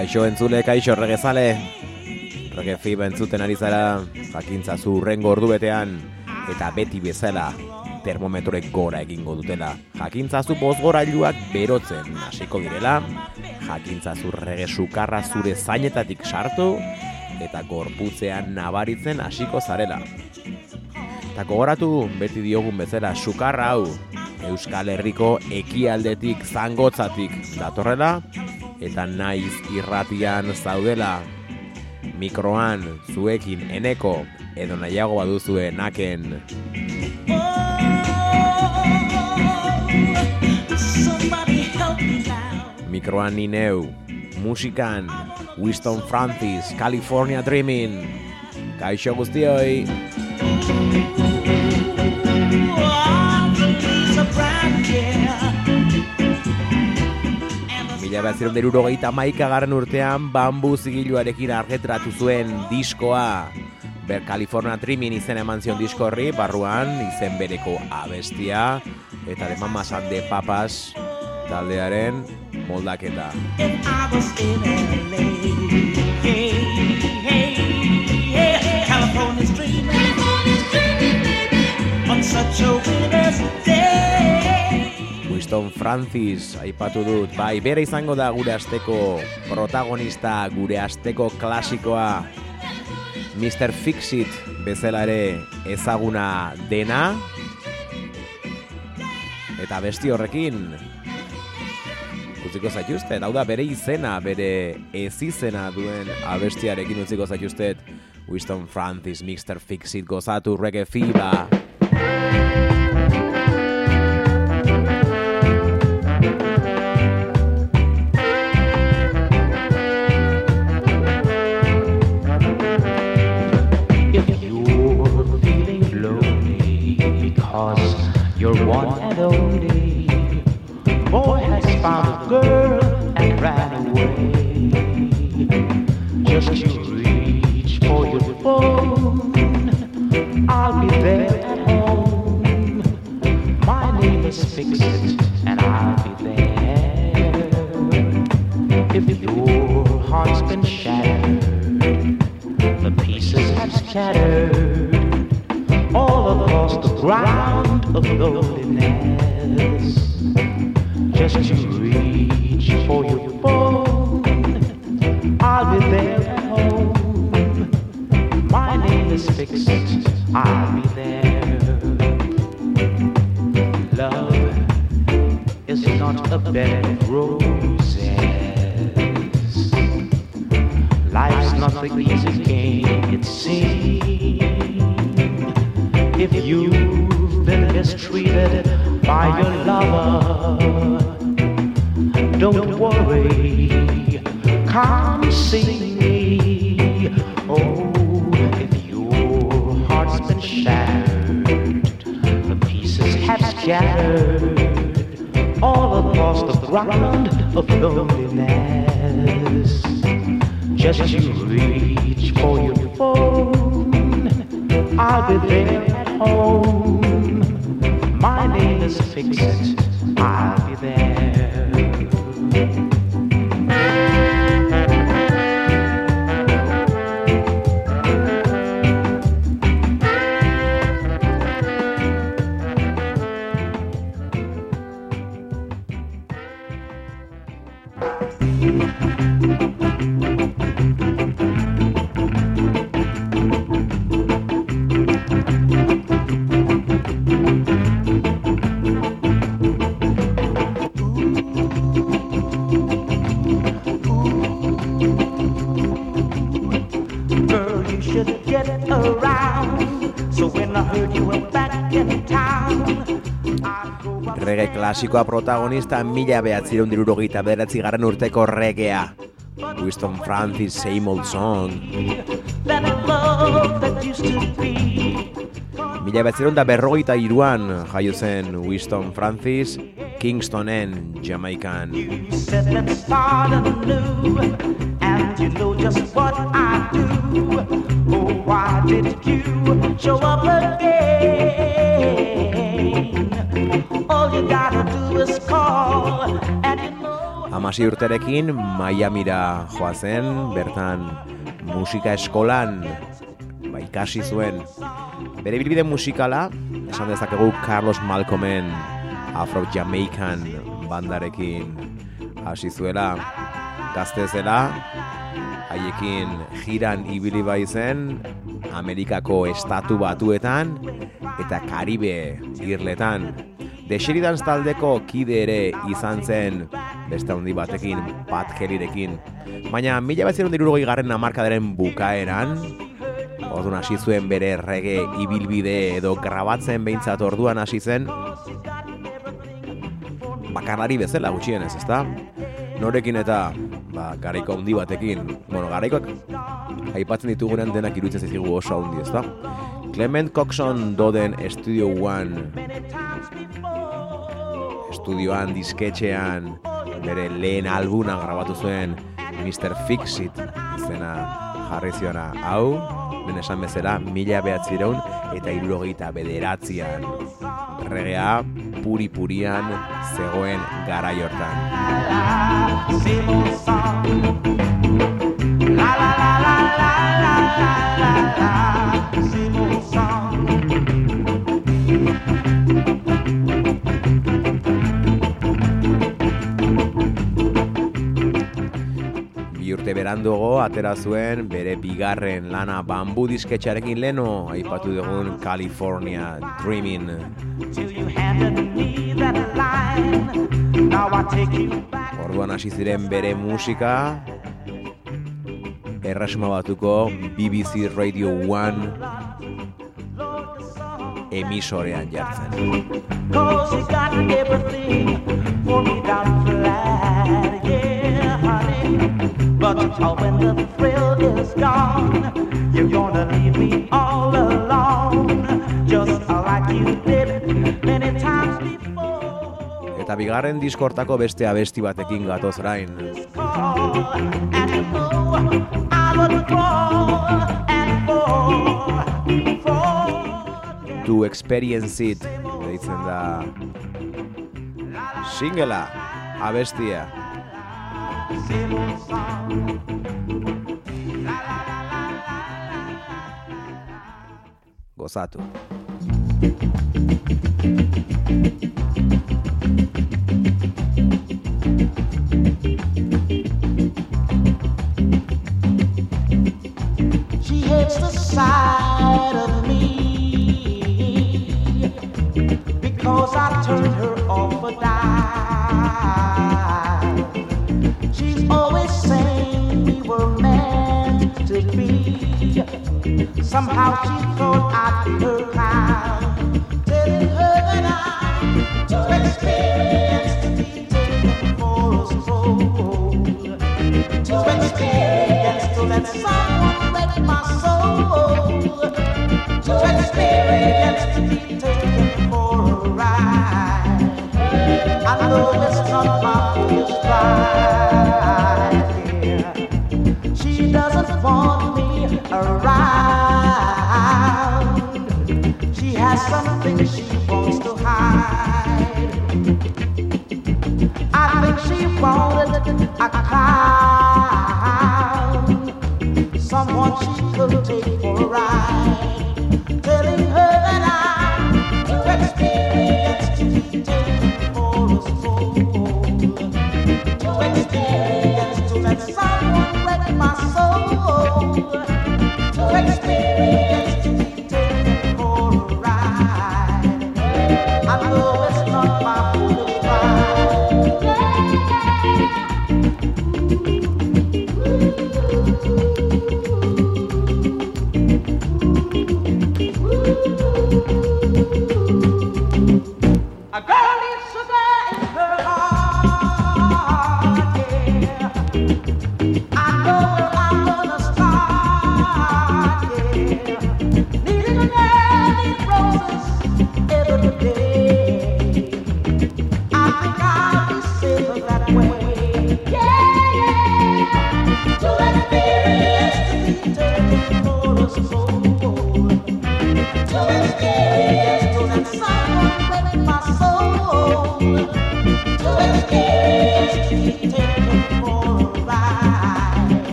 Kaixo entzule, kaixo regezale Rege fiba entzuten ari zara Jakintza zu urrengo ordu betean Eta beti bezala Termometroek gora egingo dutela. Jakintza zu bozgorailuak berotzen hasiko direla Jakintza zu rege sukarra zure zainetatik sartu Eta gorputzean nabaritzen hasiko zarela. Eta gogoratu beti diogun bezala sukarra hau Euskal Herriko ekialdetik zangotzatik datorrela eta naiz irratian zaudela. Mikroan zuekin eneko edo nahiago baduzue naken. Mikroan ni neu musikan Winston Francis California Dreaming. Kaixo guztioi Mila behatzeron deruro gehieta garren urtean bambu zigiluarekin argetratu zuen diskoa Ber California Dreaming izen eman zion disko horri, barruan izen bereko abestia eta de mamas de papas taldearen moldaketa. Such a winter's day. Winston Francis aipatu dut, bai, bere izango da gure asteko protagonista, gure asteko klasikoa Mr. Fixit bezala ere ezaguna dena eta besti horrekin utziko zaituztet. Hau da bere izena, bere ez izena duen abestiarekin utziko zaituztet. Winston Francis, Mr. Fixit, gozatu, reggae fiba. Found a girl and ran away. Just you across the ground of loneliness. Just you reach for your phone. I'll be there at home. My name is Fix It. I'll be there. klasikoa protagonista mila behatzireun diruro bederatzi garen urteko regea. Winston Francis, same old song. Mila behatzireun da berroita iruan jaio zen Winston Francis, Kingstonen, Jamaican. Oh, why did you show up again? Amasi urterekin Miamira joa zen, bertan musika eskolan ba, ikasi zuen. Bere bilbide musikala, esan dezakegu Carlos Malcolmen Afro-Jamaican bandarekin hasi zuela. Gazte zela, haiekin jiran ibili bai zen, Amerikako estatu batuetan eta Karibe irletan. The Sheridans taldeko kide ere izan zen beste handi batekin, Pat Kellyrekin. Baina mila bat dirurogei garren amarkadaren bukaeran, orduan hasi zuen bere rege ibilbide edo grabatzen behintzat orduan hasi zen, bakarlari bezala gutxienez, ezta? Norekin eta ba, garaiko handi batekin, bueno, garaikoak aipatzen ditugunean denak iruditzen zaizkigu oso handi, ezta? Clement Coxon doden Studio One estudioan, disketxean, bere lehen albuna grabatu zuen Mr. Fixit izena jarri ziona hau, ben esan bezala, mila behatzireun eta irurogeita bederatzean regea puri-purian zegoen garai hortan. La la la la la la la la Bi urte esan dugu, atera zuen bere bigarren lana bambu disketxarekin leno, aipatu dugun California Dreaming. Orduan hasi ziren bere musika, erresuma batuko BBC Radio 1 yeah, honey. But oh, the thrill is gone, you're gonna leave me all alone, just like you did many times before. Eta bigarren diskortako beste abesti batekin gatoz orain. And I would fall and fall. To Experience It, deitzen da singela, abestia. Gozatu. She hates the sight of me Somehow she thought I'd be her kind, telling her that I'm too experienced to be taken for a stroll. Too experienced to let someone wreck my soul. Too experienced to be taken for a ride. I know it's not my foolish pride. Yeah. She doesn't want me around. She has something she wants to hide. I think she wanted a clown, someone she could take for a ride, telling her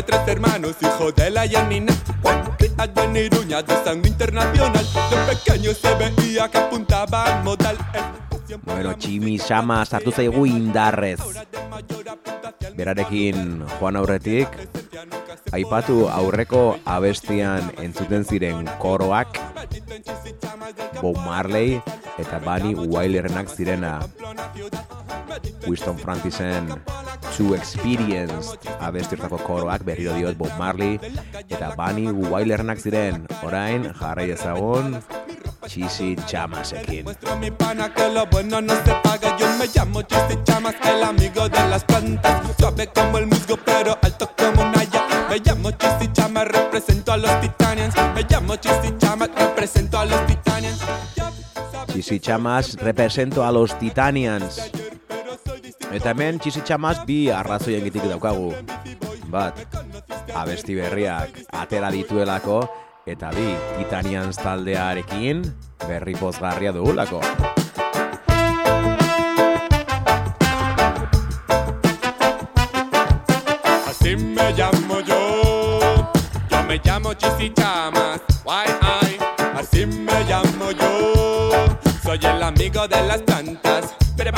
de tres hermanos, hijo de la Yanina. Criado en Iruña de sangre internacional. De pequeño se veía que apuntaba al modal. Bueno, tximi sama sartu zaigu indarrez. Berarekin joan aurretik, aipatu aurreko abestian entzuten ziren koroak, Bob Marley eta Bunny Wylerenak zirena. Winston Francisen Too Experienced abestiortako koroak berriro diot Bob Marley eta Bunny Wylerenak ziren. Orain jarrai ezagun txisi txamasekin. Muestro mi pana que lo bueno no se paga. Yo me llamo Chiste Chamas, el amigo de las plantas. Suave como el musgo, pero alto como una. Me llamo Chisi Chama, represento a los Titanians. Me llamo Chisi Chama, represento a los Titanians. Txisi Txamas represento a los Titanians. Eta hemen Txisi Txamas bi arrazoien gitik daukagu. Bat, abesti berriak atera dituelako, eta bi, Titanians taldearekin berri pozgarria dugulako. Así me llamo yo. Me llamo Chisichamas. Why I? Así me llamo yo. Soy el amigo de las plantas. Pero.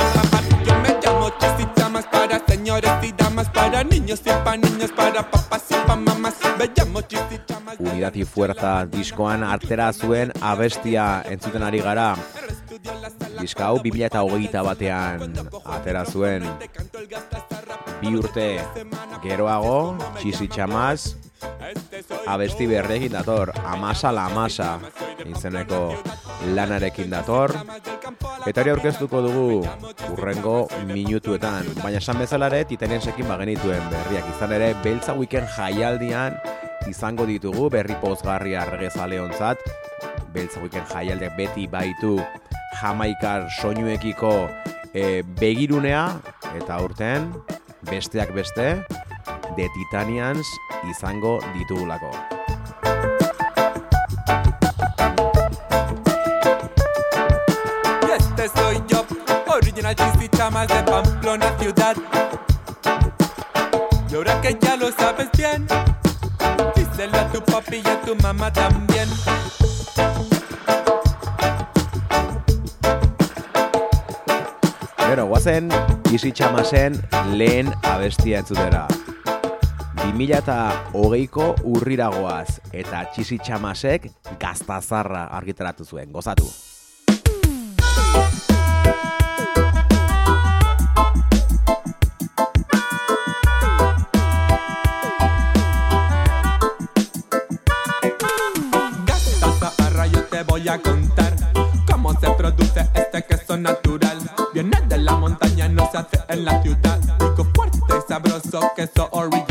Yo me llamo Chisichamas para señores y damas, para niños y para niños, para papás y para mamás. Me llamo Chisichamas. Unidad y Fuerza diskoan artera zuen abestia entzuten ari gara. Diska hau 2008 batean atera zuen bi urte geroago, Txisi Txamaz, abesti berrekin dator, Amasa la Amasa izeneko lanarekin dator, eta hori aurkeztuko dugu urrengo minutuetan, baina esan bezalare titaniensekin bagenituen berriak. Izan ere, beltza weekend jaialdian izango ditugu berri pozgarria regezaleontzat, beltza weekend jaialdiak beti baitu jamaikar soinuekiko e, begirunea, eta urten besteak beste, The Titanians izango ditugulako. Y este soy yo, original Chisichamas de Pamplona ciudad. Y ahora que ya lo sabes bien, díselo a tu papi y a tu mamá también. Gero, guazen, Isi Txamasen lehen abestia entzutera. 2008ko urriragoaz eta Txisi Txamasek gaztazarra argitaratu zuen, gozatu. Gasta yo te voy a contar cómo se produce este queso natural. En la ciudad. Rico, fuerte sabroso, queso original.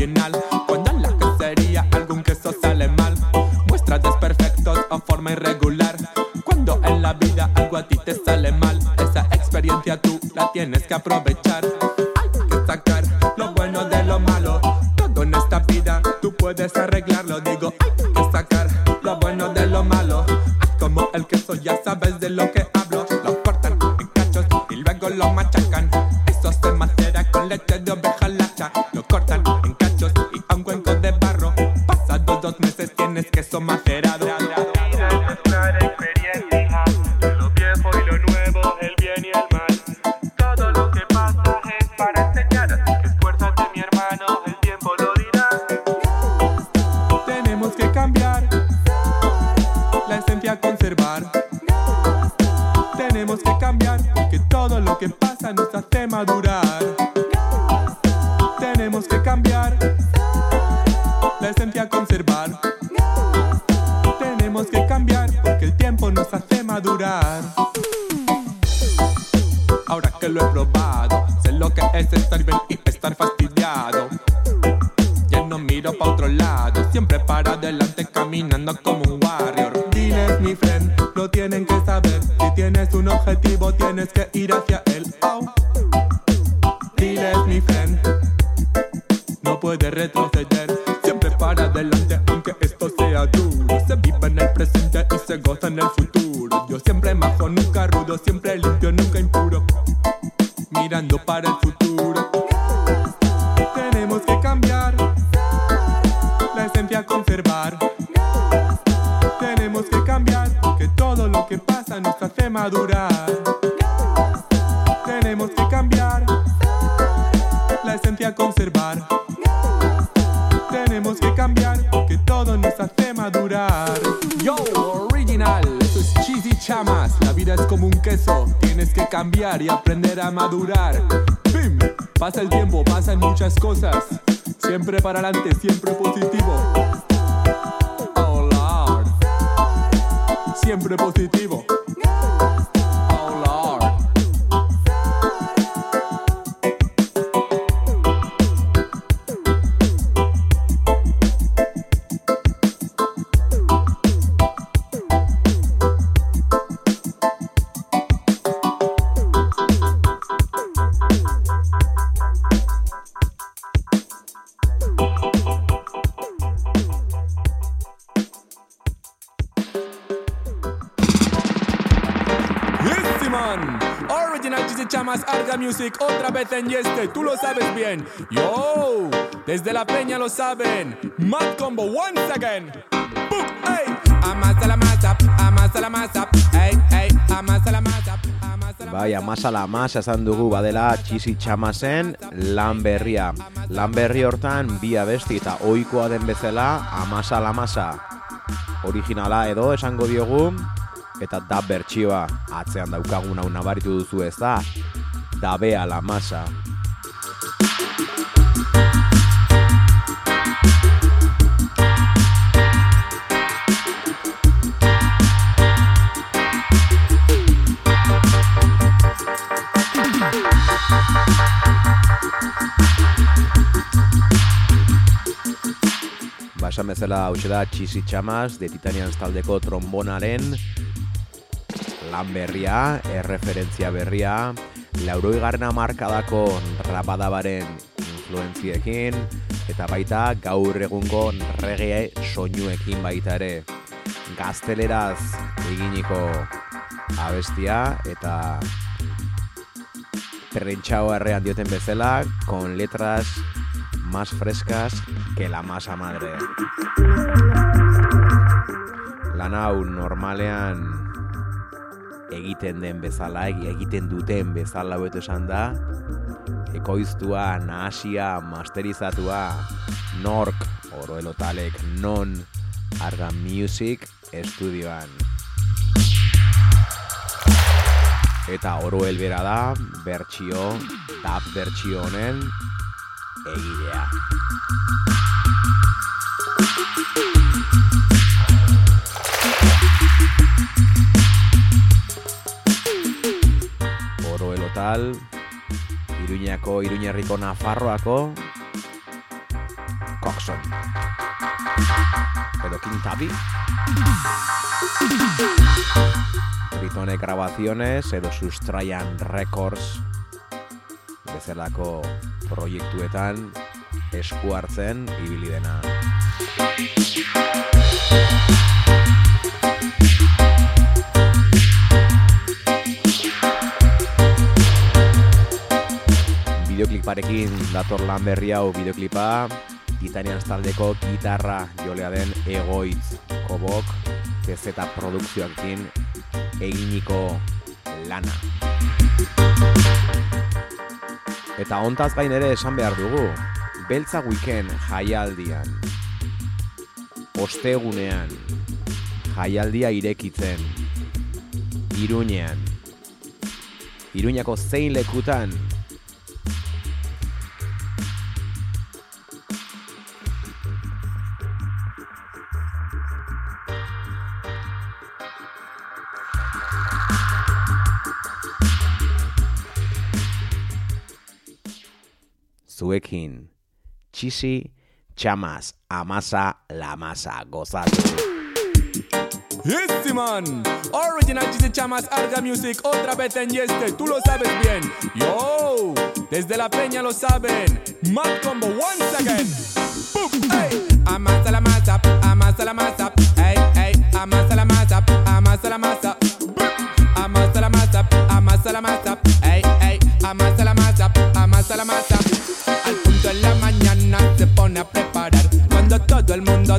Siempre limpio, nunca impuro. Mirando para el futuro. Tenemos que cambiar la esencia conservar. Tenemos que cambiar porque todo lo que pasa nos hace madurar. Tienes que cambiar y aprender a madurar. Bim, pasa el tiempo, pasan muchas cosas. Siempre para adelante, siempre positivo. Oh siempre positivo. Music, otra vez en Yeste, tú lo sabes bien. Yo, desde la peña lo saben. Mad Combo once again. Boom, ey. Amasa la masa, amasa la masa, ey, ey, amasa la masa, amasa la Bai, amasa esan dugu badela txisi txamazen lan berria. Lan berri hortan bi abesti eta ohikoa den bezala amasa. Originala edo esango diogu eta da bertsioa atzean daukagun hau nabaritu duzu ez da. Dabea la masa. Ba, esan bezala hau da Txisi Txamas, de Titanians taldeko trombonaren lan berria, erreferentzia berria, lauroi garna markadako rabadabaren influentziekin, eta baita gaur egungo reggae soinuekin baita ere. Gazteleraz eginiko abestia, eta perrentxao errean dioten bezala, con letras más frescas que la masa madre. Lan hau normalean egiten den bezala, egi- egiten duten bezala beto esan da, ekoiztua, nahasia, masterizatua, nork, oroelotalek, non, arga music, estudioan. Eta oroel bera da, bertsio, tap bertsio honen, egilea. Elotal, Iruñako, Iruñerriko Nafarroako, Coxon. Edo Quintabi. Tritone Grabaciones edo Sustraian Records bezalako proiektuetan esku hartzen ibili dena. Bideokliparekin dator lan berri hau bideoklipa Titanians taldeko gitarra jolea den egoitz kobok TZ produkzioakin eginiko lana. Eta hontaz gain ere esan behar dugu, beltza weekend jaialdian, ostegunean, jaialdia irekitzen, iruñean, iruñako zein lekutan, zuekin, txisi, txamaz, amasa, lamasa, gozatu. Yes, man. Original Cheesy Chamas Arga Music, otra vez en Yeste, tú lo sabes bien. Yo, desde la peña lo saben. Mad Combo once again. Boom, ey. Amasa la masa, amasa la masa, ey, ey. Amasa la masa, amasa la masa.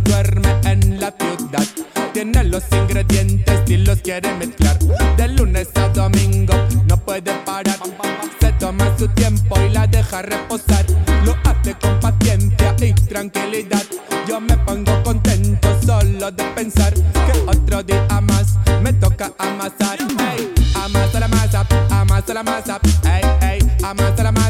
Duerme en la ciudad. Tiene los ingredientes y los quiere mezclar. De lunes a domingo no puede parar. Se toma su tiempo y la deja reposar. Lo hace con paciencia y tranquilidad. Yo me pongo contento solo de pensar que otro día más me toca amasar. Ey, amasa la masa, amasa la masa. Ey, ey, amasa la masa,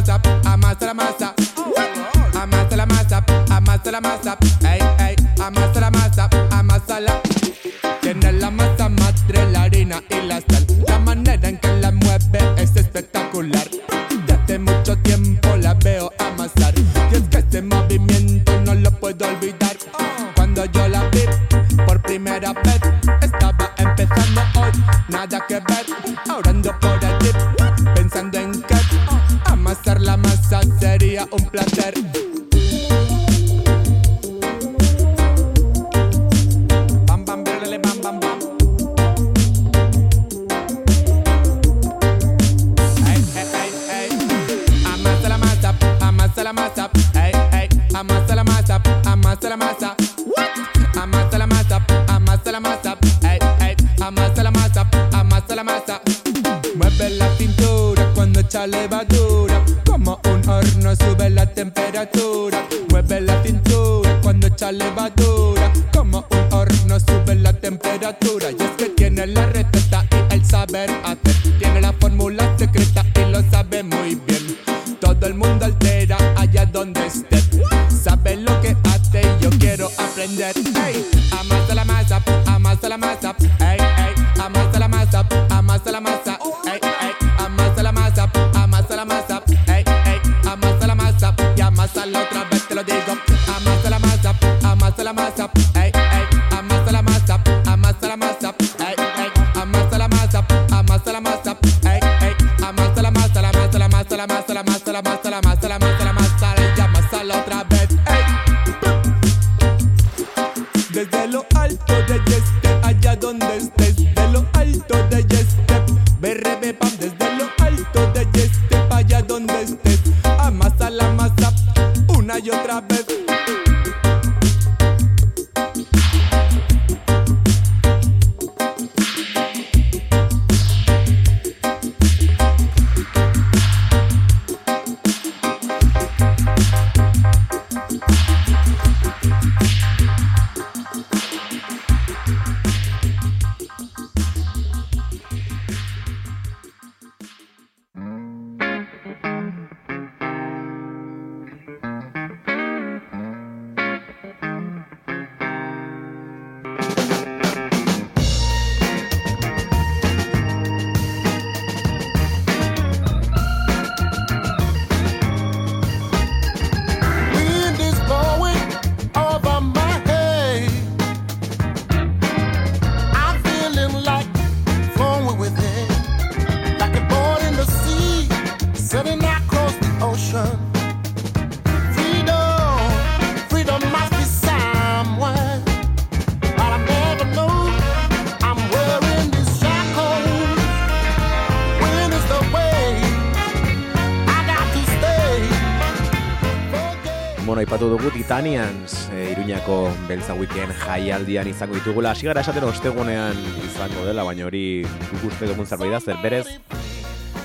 Bueno, aipatu dugu Titanians, e, Iruñako beltza weekend jaialdian izango ditugula. Hasi gara esaten ostegunean izango dela, baina hori guk uste dugun zerbait da, zer berez,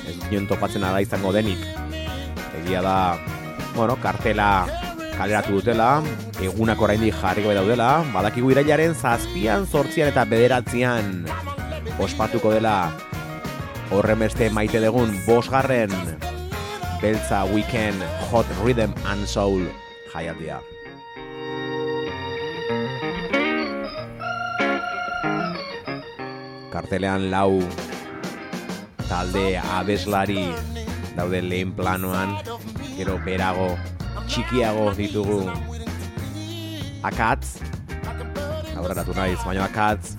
ez nion topatzen ara izango denik. Egia da, bueno, kartela kaleratu dutela, egunak oraindik jarri gabe daudela, badakigu irailaren zazpian, zortzian eta bederatzean ospatuko dela horren beste maite dugun bosgarren beltza weekend hot rhythm and soul jaialdia. Kartelean lau talde abeslari daude lehen planoan, gero berago txikiago ditugu. Akatz, aurreratu naiz, baina akatz,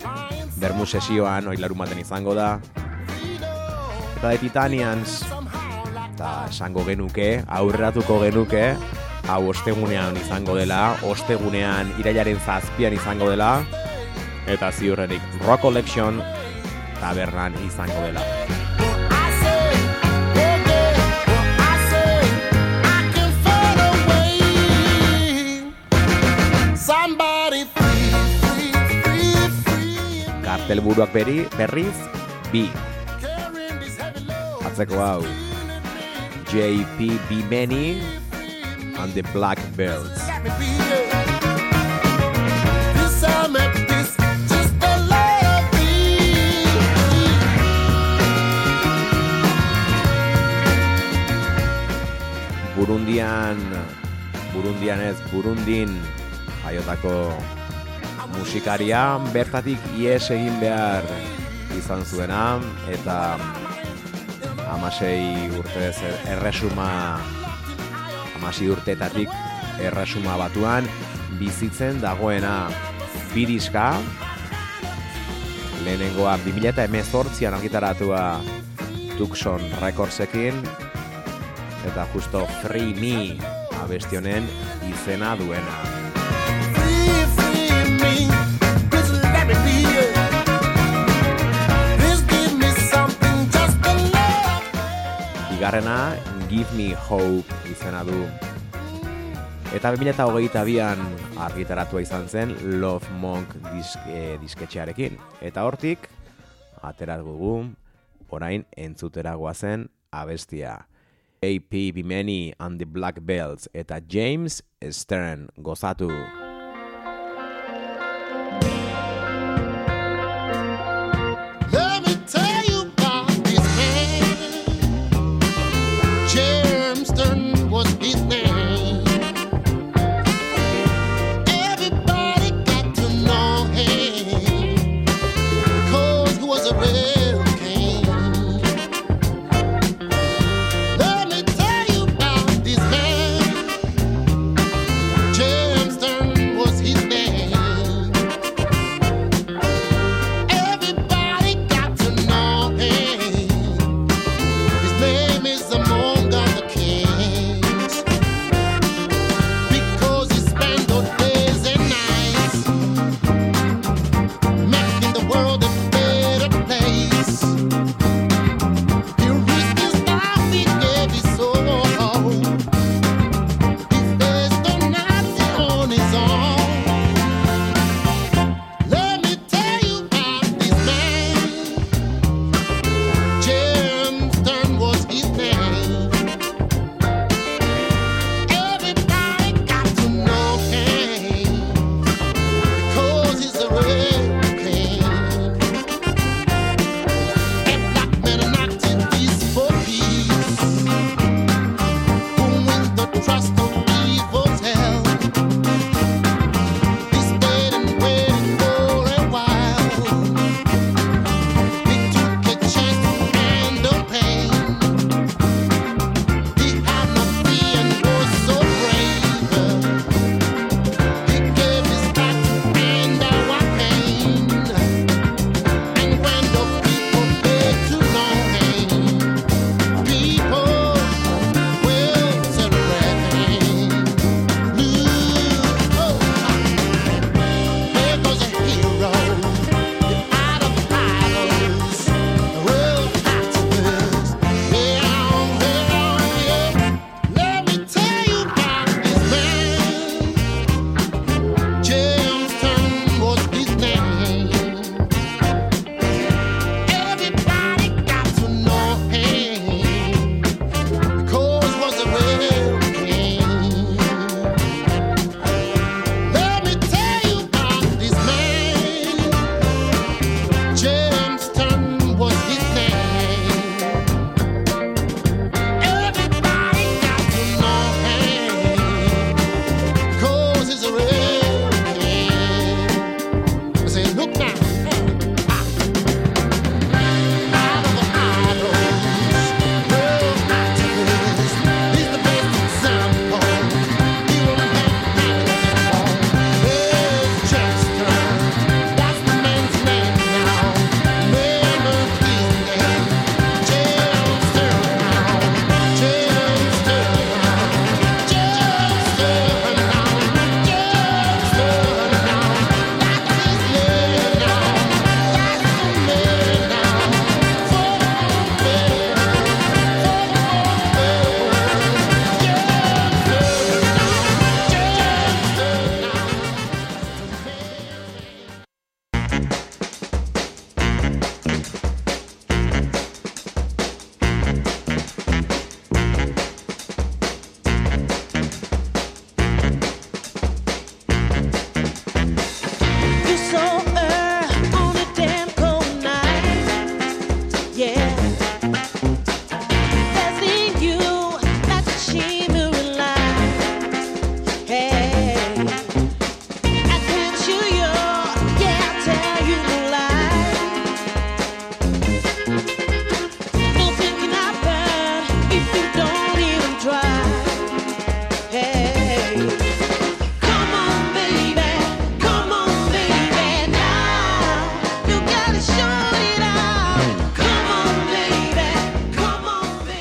bermu sesioan, hori larumaten izango da, eta de Titanians, eta esango genuke, aurreratuko genuke, hau ostegunean izango dela, ostegunean irailaren zazpian izango dela, eta ziurrenik Rock Collection tabernan izango dela. Kartelburuak berri, berriz, bi. Atzeko hau, JP Bimeni, and the Black Bells. Burundian, Burundian ez, Burundin jaiotako musikaria bertatik ies egin behar izan zuena eta amasei urtez erresuma amasi urtetatik erresuma batuan bizitzen dagoena biriska lehenengoa 2018an argitaratua Tucson Recordsekin eta justo Free Me abesti honen izena duena. Free, free me. Let me be. Bigarrena, Give Me Hope izena du. Eta 2008an argitaratua izan zen Love Monk disk, eh, disketxearekin. Eta hortik, aterat dugu, orain entzutera zen abestia. AP Bimeni and the Black Belts eta James Stern gozatu.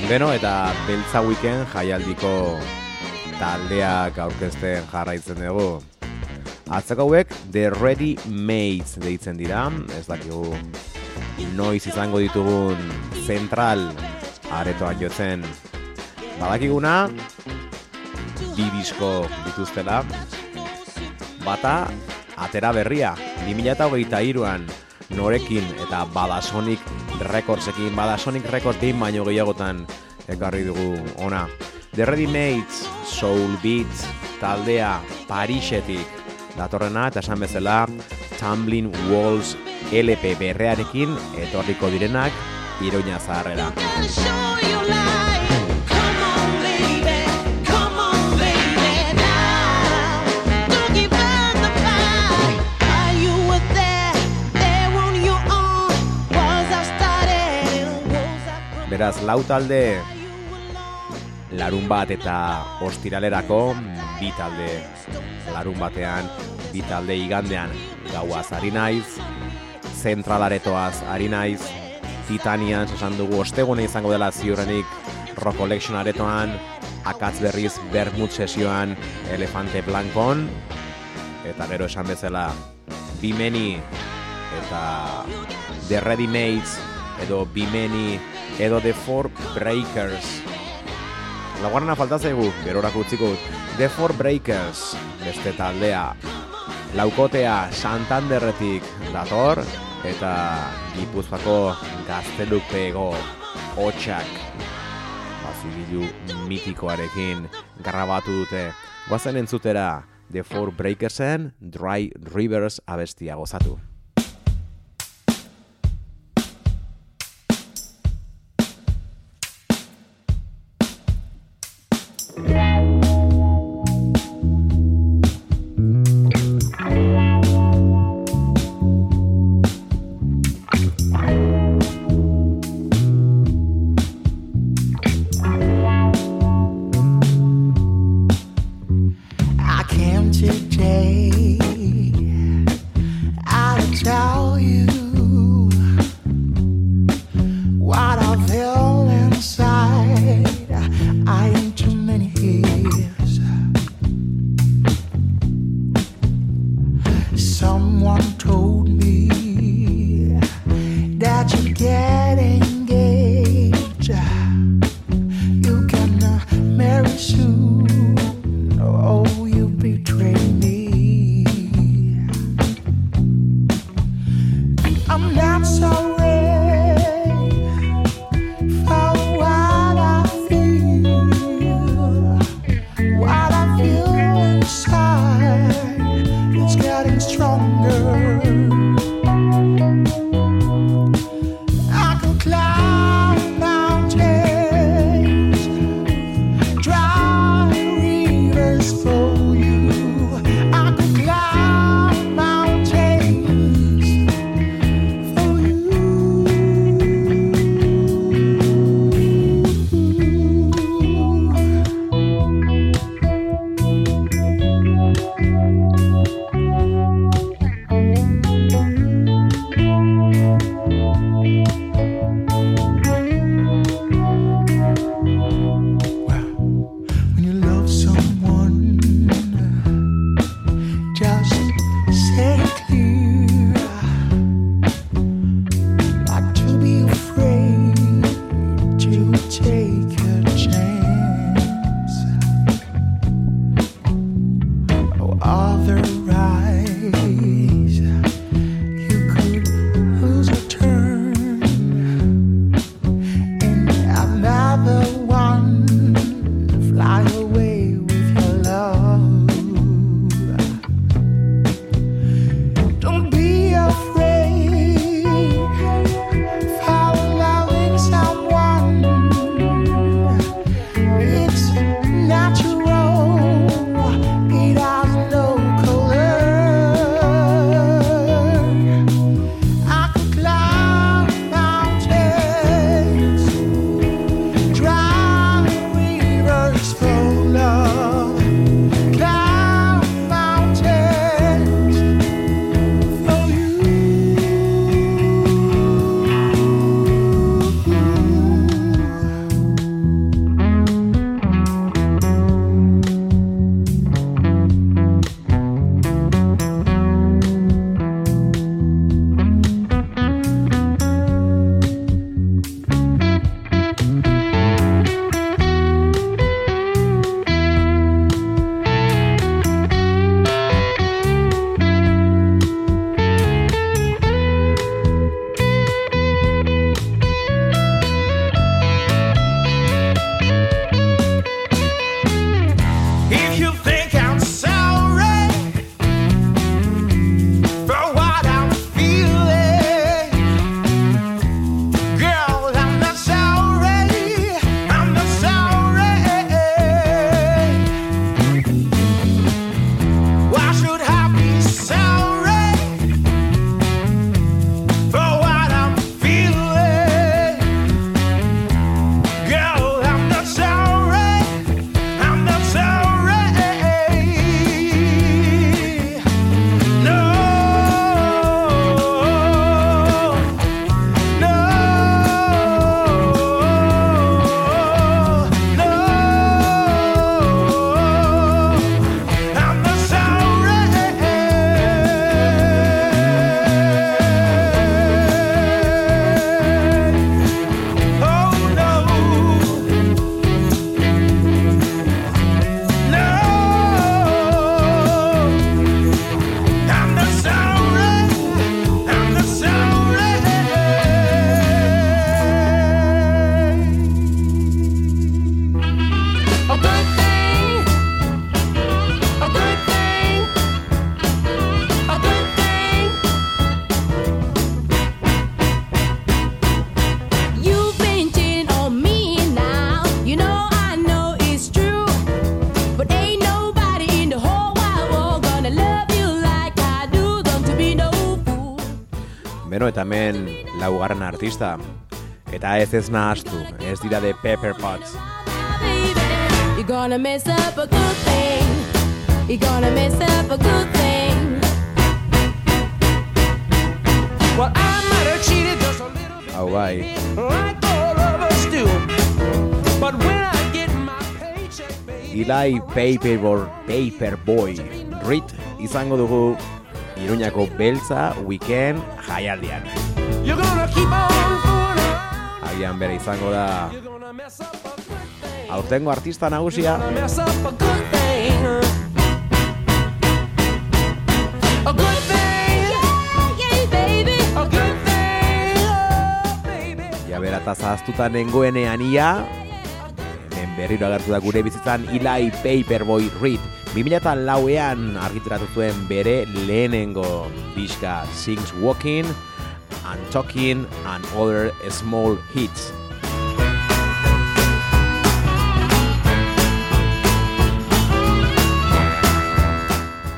Beno, eta Beltza Weekend jaialdiko taldeak aurkezten jarraitzen dugu. Atzak hauek The Ready Mates deitzen dira, ez dakigu noiz izango ditugun central aretoan jotzen. Badakiguna, bi disko dituztela, bata atera berria, 2008an norekin eta badasonik Recordsekin Badasonic Records behin baino gehiagotan ekarri dugu ona. The Ready Mates, Soul Beats, taldea Parisetik datorrena eta esan bezala Tumbling Walls LP berrearekin etorriko direnak Iruña zaharrera. Beraz, lau talde larun bat eta ostiralerako bi talde larun batean, bi talde igandean. Gauaz ari naiz, zentralaretoaz ari naiz, Titanian esan dugu ostegune izango dela ziurrenik Rock Collection aretoan, akatz berriz Bermud sesioan Elefante Blancon, eta gero esan bezala Bimeni eta The Ready Mates edo Bimeni edo The Four Breakers Laugarrena falta zaigu, gerorako utziko. The Four Breakers, beste taldea. Laukotea Santanderretik dator, eta Gipuzkoako gaztelupego hotxak bazigilu mitikoarekin grabatu dute. Guazen entzutera The Four Breakersen Dry Rivers abestia gozatu. Laugarren artista. Eta ez ez nahastu, ez dira de Pepper Potts. You're gonna mess up a good thing. You're gonna mess up a good thing. Well, I might have cheated just a little bit Hau bai, like all of us do. But when I get my paycheck, baby, Eli Paperboy, Paperboy Reed izango dugu Iruñako beltza weekend jaialdian. You're gonna keep on fooling around. Agian bere izango da You're gonna mess up a good thing. aurtengo artista nagusia Mess up a good thing. A good thing. Yeah, baby. A good thing. Oh, baby. Ja bera eta zahaztuta nengoenean ia hemen berriro agertu da gure bizitzan Eli Paperboy Reed 2004ean argitaratu zuen bere lehenengo diska Sings Walking and Talking and Other Small Hits.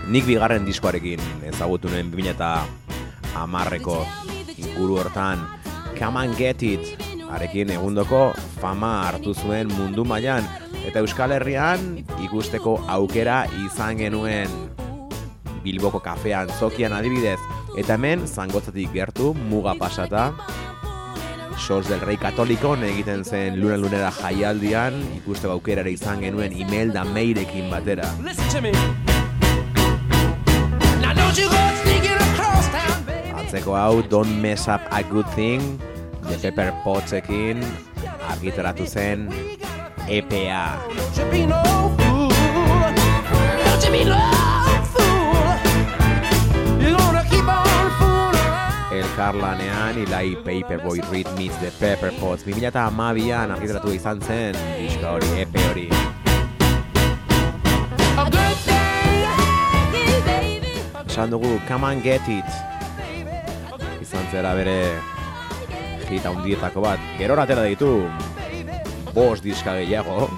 Nik bigarren diskoarekin ezagutu nuen 2010ko inguru hortan Come and Get It arekin egundoko fama hartu zuen mundu mailan eta Euskal Herrian ikusteko aukera izan genuen. Bilboko kafean zokian adibidez eta hemen zangotzatik gertu muga pasata Sos del Rey Katolikon egiten zen luna lunera jaialdian ikusteko aukera ere izan genuen Imelda Meirekin batera. Atzeko hau Don't Mess Up a Good Thing The Pepper Potsekin argitaratu zen EPA. Don't you be no fool. Don't you be no Elkarlanean Eli Paperboy Reed meets The Pepper Pots 2012an argitaratu izan zen diska hori, EP hori. Esan dugu Come and Get It izan zera bere hit handietako bat. Gerora atera ditu bost diska gehiago.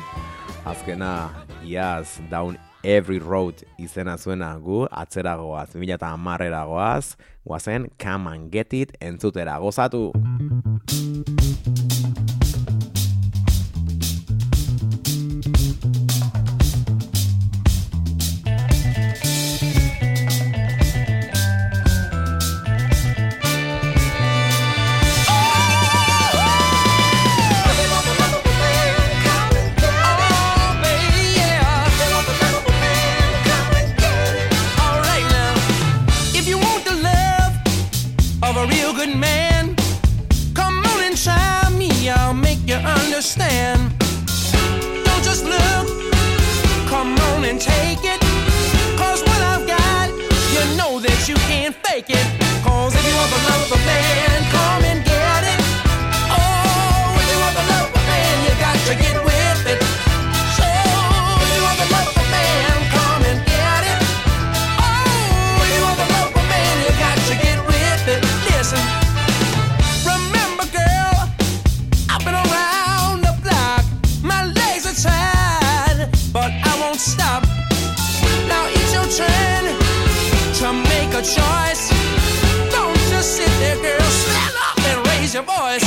Azkena Iaz Down Every Road izena zuena gu atzeragoaz 2010 goaz guazen Come and Get It entzutera gozatu. And take it. Cause what I've got, you know that you can't fake it. Cause if you the love of a man, come and your boy.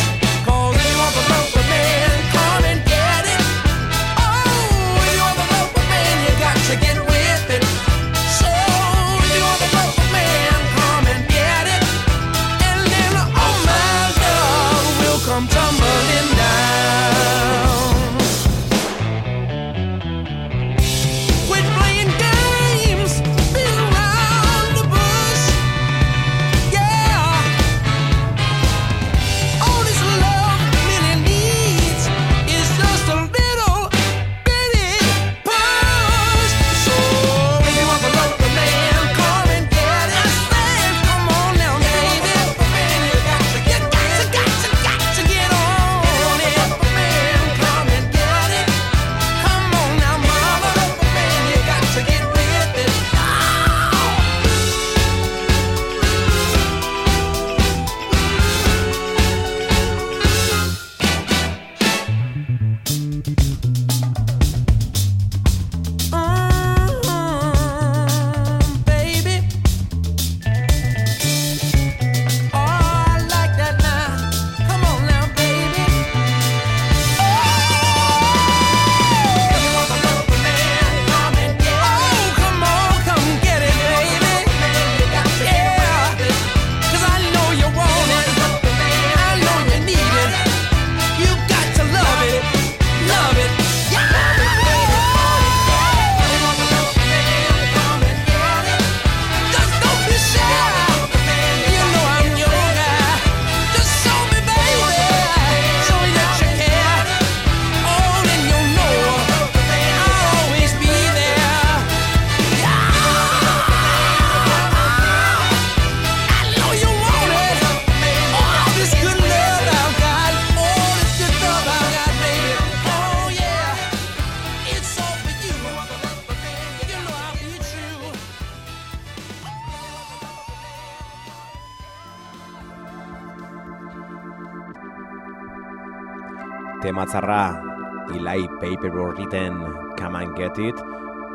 Tematzarra. Eli Paperworkiten Come and Get It.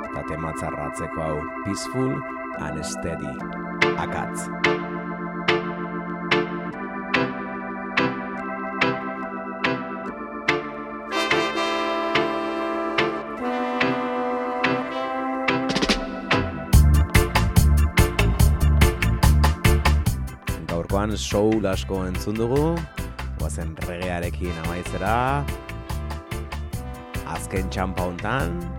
Eta tematzarra atzeko hau Peaceful and Steady. Akatz. Gaurkoan soul asko entzun dugu, guazen regearekin amaitzera, 看山跑断腿。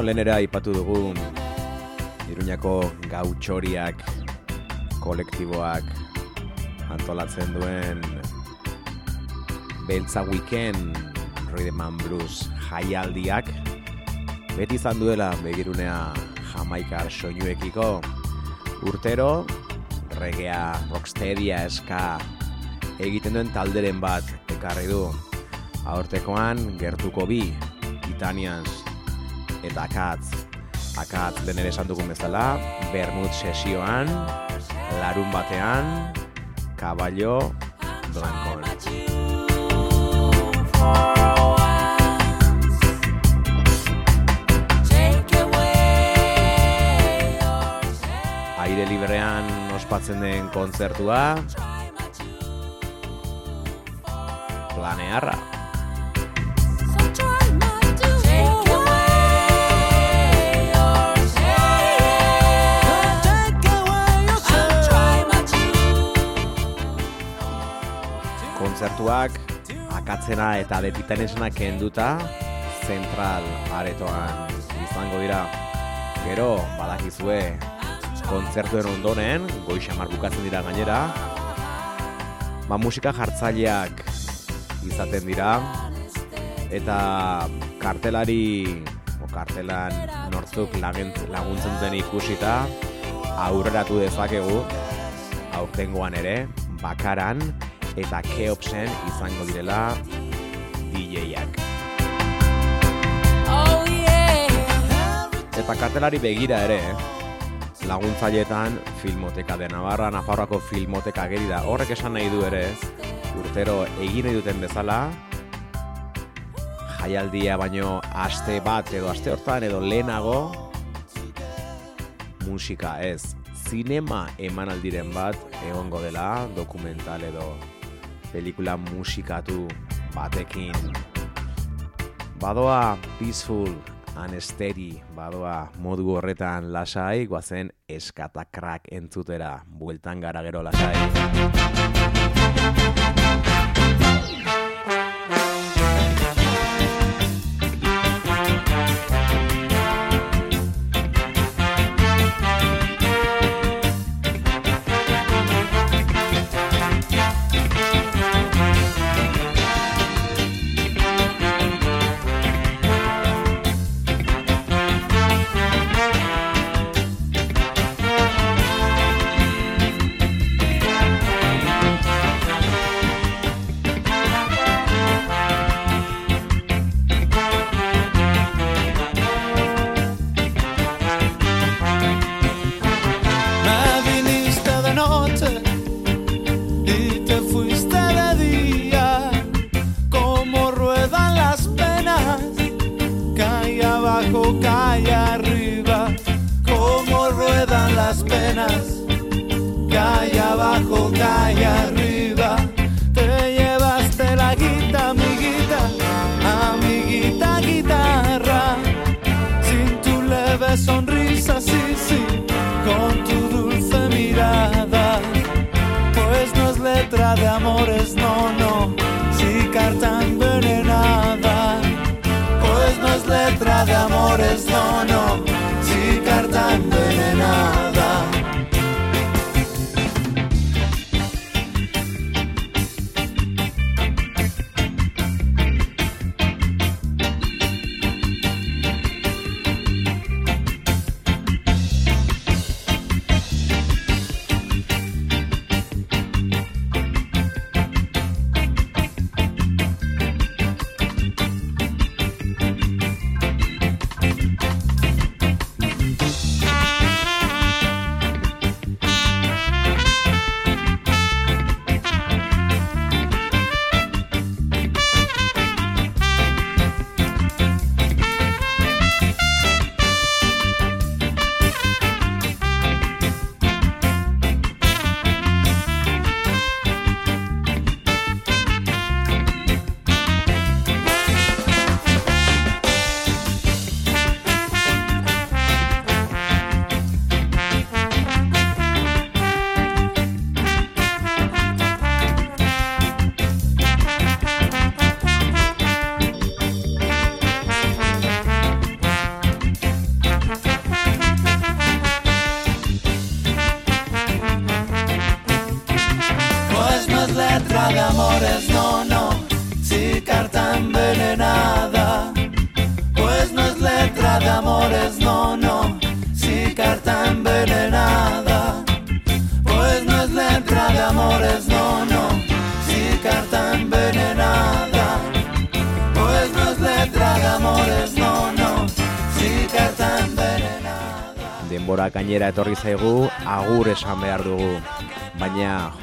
Beno, lehenera aipatu dugu Iruñako gautxoriak kolektiboak antolatzen duen Beltza Weekend Rhythm and Blues jaialdiak. Beti izan duela begirunea jamaikar soinuekiko. Urtero regea, rocksteadia eska egiten duen talderen bat ekarri du. Aurtekoan gertuko bi Titanians eta akatz akatz den ere esan dugun bezala Bermud sesioan larun batean Caballo Blancon aire librean ospatzen den kontzertua planearra akatzena eta detitanesena kenduta zentral aretoan izango dira. Gero, badakizue, kontzertuen ondoren, goixamar bukatzen dira gainera, ba musika jartzaileak izaten dira, eta kartelari, o kartelan nortzuk laguntzen duten ikusita, aurreratu dezakegu, aurtengoan ere, bakaran, eta Keopsen izango direla DJak. Eta kartelari begira ere, laguntzailetan Filmoteka de Navarra, Nafarroako Filmoteka geri da. Horrek esan nahi du ere, urtero egin nahi duten bezala, jaialdia baino aste bat edo aste hortan edo lehenago musika ez, zinema emanaldiren bat egongo dela, dokumental edo pelikula musikatu batekin. Badoa peaceful and steady, badoa modu horretan lasai, guazen eskatakrak entzutera, bueltan gara gero lasai.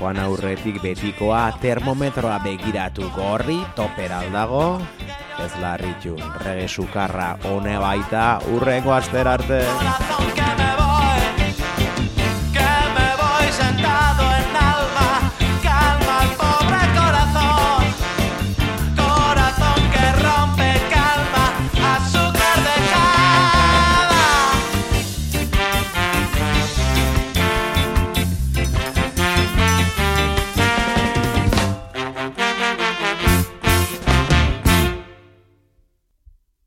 joan aurretik betikoa termometroa begiratu gorri, toper dago ez larritu, rege sukarra, hone baita, urrengo aster. Arte.